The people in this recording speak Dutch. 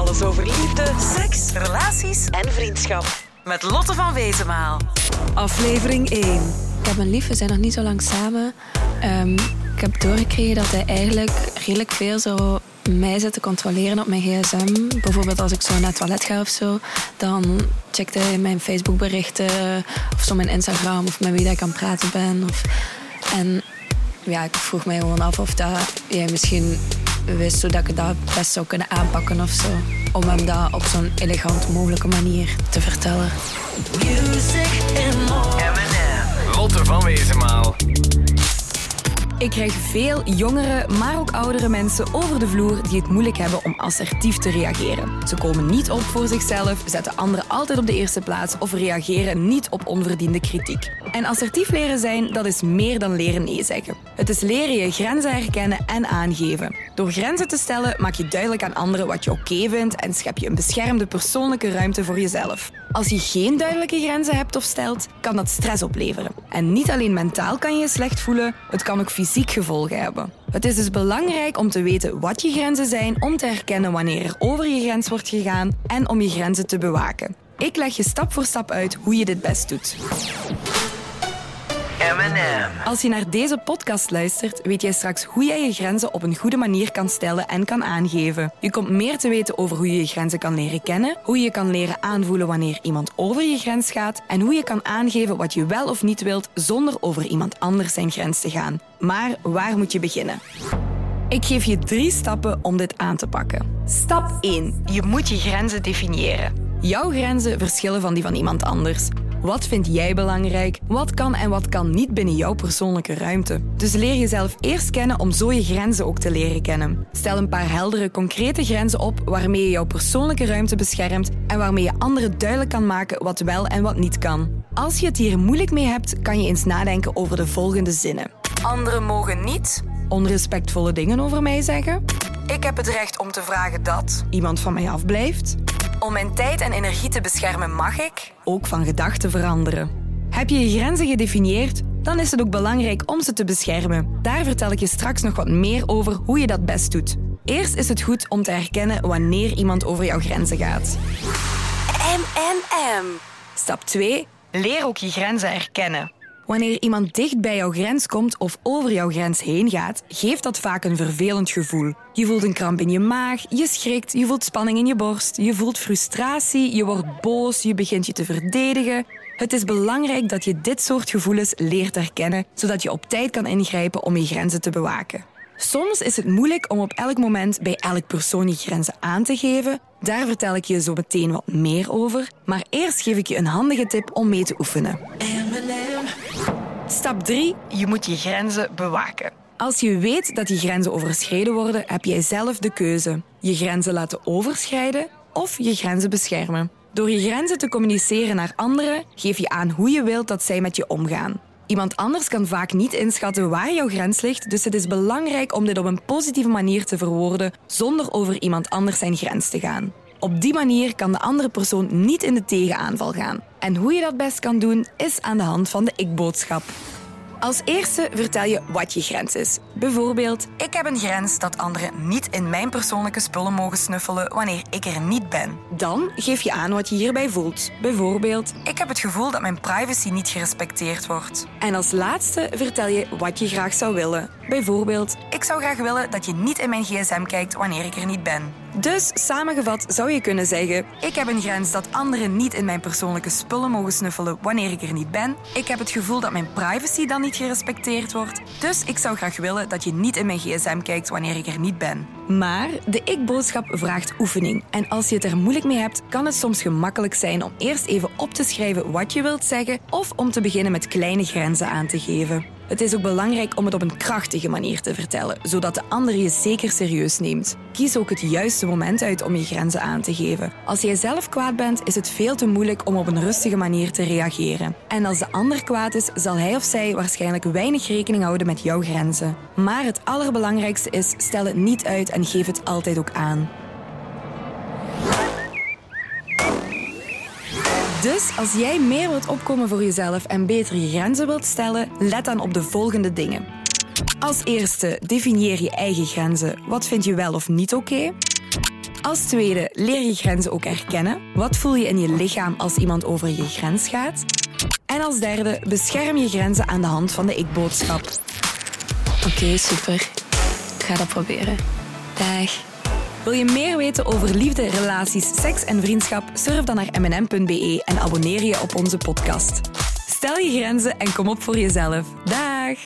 Alles over liefde, seks, relaties en vriendschap. Met Lotte van Wezenmaal. Aflevering 1. Ik heb een lief, we zijn nog niet zo lang samen. Ehm, ik heb doorgekregen dat hij eigenlijk redelijk veel zo mij zit te controleren op mijn gsm. Bijvoorbeeld als ik zo naar het toilet ga of zo, dan checkt hij mijn Facebook berichten of zo mijn Instagram of met wie dat ik kan praten ben. Of, en ja, ik vroeg mij gewoon af of dat jij misschien wist zodat ik dat best zou kunnen aanpakken of zo. Om hem dat op zo'n elegant mogelijke manier te vertellen. Lotte van Wezenmaal. Ik krijg veel jongere, maar ook oudere mensen over de vloer die het moeilijk hebben om assertief te reageren. Ze komen niet op voor zichzelf, zetten anderen altijd op de eerste plaats of reageren niet op onverdiende kritiek. En assertief leren zijn, dat is meer dan leren nee zeggen. Het is leren je grenzen herkennen en aangeven. Door grenzen te stellen maak je duidelijk aan anderen wat je oké vindt en schep je een beschermde persoonlijke ruimte voor jezelf. Als je geen duidelijke grenzen hebt of stelt, kan dat stress opleveren. En niet alleen mentaal kan je je slecht voelen, het kan ook fysiek gevolgen hebben. Het is dus belangrijk om te weten wat je grenzen zijn, om te herkennen wanneer er over je grens wordt gegaan en om je grenzen te bewaken. Ik leg je stap voor stap uit hoe je dit best doet. Als je naar deze podcast luistert, weet jij straks hoe jij je grenzen op een goede manier kan stellen en kan aangeven. Je komt meer te weten over hoe je je grenzen kan leren kennen, hoe je kan leren aanvoelen wanneer iemand over je grens gaat en hoe je kan aangeven wat je wel of niet wilt zonder over iemand anders zijn grens te gaan. Maar waar moet je beginnen? Ik geef je drie stappen om dit aan te pakken. Stap 1. Je moet je grenzen definiëren. Jouw grenzen verschillen van die van iemand anders. Wat vind jij belangrijk? Wat kan en wat kan niet binnen jouw persoonlijke ruimte? Dus leer jezelf eerst kennen om zo je grenzen ook te leren kennen. Stel een paar heldere, concrete grenzen op waarmee je jouw persoonlijke ruimte beschermt en waarmee je anderen duidelijk kan maken wat wel en wat niet kan. Als je het hier moeilijk mee hebt, kan je eens nadenken over de volgende zinnen. Anderen mogen niet onrespectvolle dingen over mij zeggen. Ik heb het recht om te vragen dat iemand van mij afblijft. Om mijn tijd en energie te beschermen mag ik ook van gedachten veranderen. Heb je je grenzen gedefinieerd? Dan is het ook belangrijk om ze te beschermen. Daar vertel ik je straks nog wat meer over hoe je dat best doet. Eerst is het goed om te herkennen wanneer iemand over jouw grenzen gaat. M. Stap 2. Leer ook je grenzen herkennen. Wanneer iemand dicht bij jouw grens komt of over jouw grens heen gaat, geeft dat vaak een vervelend gevoel. Je voelt een kramp in je maag, je schrikt, je voelt spanning in je borst, je voelt frustratie, je wordt boos, je begint je te verdedigen. Het is belangrijk dat je dit soort gevoelens leert herkennen, zodat je op tijd kan ingrijpen om je grenzen te bewaken. Soms is het moeilijk om op elk moment bij elk persoon je grenzen aan te geven. Daar vertel ik je zo meteen wat meer over. Maar eerst geef ik je een handige tip om mee te oefenen. Stap 3. Je moet je grenzen bewaken. Als je weet dat je grenzen overschreden worden, heb jij zelf de keuze. Je grenzen laten overschrijden of je grenzen beschermen. Door je grenzen te communiceren naar anderen, geef je aan hoe je wilt dat zij met je omgaan. Iemand anders kan vaak niet inschatten waar jouw grens ligt, dus het is belangrijk om dit op een positieve manier te verwoorden zonder over iemand anders zijn grens te gaan. Op die manier kan de andere persoon niet in de tegenaanval gaan. En hoe je dat best kan doen, is aan de hand van de ik-boodschap. Als eerste vertel je wat je grens is. Bijvoorbeeld, ik heb een grens dat anderen niet in mijn persoonlijke spullen mogen snuffelen wanneer ik er niet ben. Dan geef je aan wat je hierbij voelt. Bijvoorbeeld, ik heb het gevoel dat mijn privacy niet gerespecteerd wordt. En als laatste vertel je wat je graag zou willen. Bijvoorbeeld, ik zou graag willen dat je niet in mijn gsm kijkt wanneer ik er niet ben. Dus samengevat zou je kunnen zeggen: Ik heb een grens dat anderen niet in mijn persoonlijke spullen mogen snuffelen wanneer ik er niet ben. Ik heb het gevoel dat mijn privacy dan niet gerespecteerd wordt. Dus ik zou graag willen dat je niet in mijn gsm kijkt wanneer ik er niet ben. Maar de ik-boodschap vraagt oefening. En als je het er moeilijk mee hebt, kan het soms gemakkelijk zijn om eerst even op te schrijven wat je wilt zeggen of om te beginnen met kleine grenzen aan te geven. Het is ook belangrijk om het op een krachtige manier te vertellen, zodat de ander je zeker serieus neemt. Kies ook het juiste moment uit om je grenzen aan te geven. Als jij zelf kwaad bent, is het veel te moeilijk om op een rustige manier te reageren. En als de ander kwaad is, zal hij of zij waarschijnlijk weinig rekening houden met jouw grenzen. Maar het allerbelangrijkste is: stel het niet uit en geef het altijd ook aan. Dus als jij meer wilt opkomen voor jezelf en beter je grenzen wilt stellen, let dan op de volgende dingen. Als eerste, definieer je eigen grenzen. Wat vind je wel of niet oké? Als tweede, leer je grenzen ook erkennen. Wat voel je in je lichaam als iemand over je grens gaat? En als derde, bescherm je grenzen aan de hand van de ik-boodschap. Oké, super. Ik ga dat proberen. Dag. Wil je meer weten over liefde, relaties, seks en vriendschap? Surf dan naar mnm.be en abonneer je op onze podcast. Stel je grenzen en kom op voor jezelf. Dag!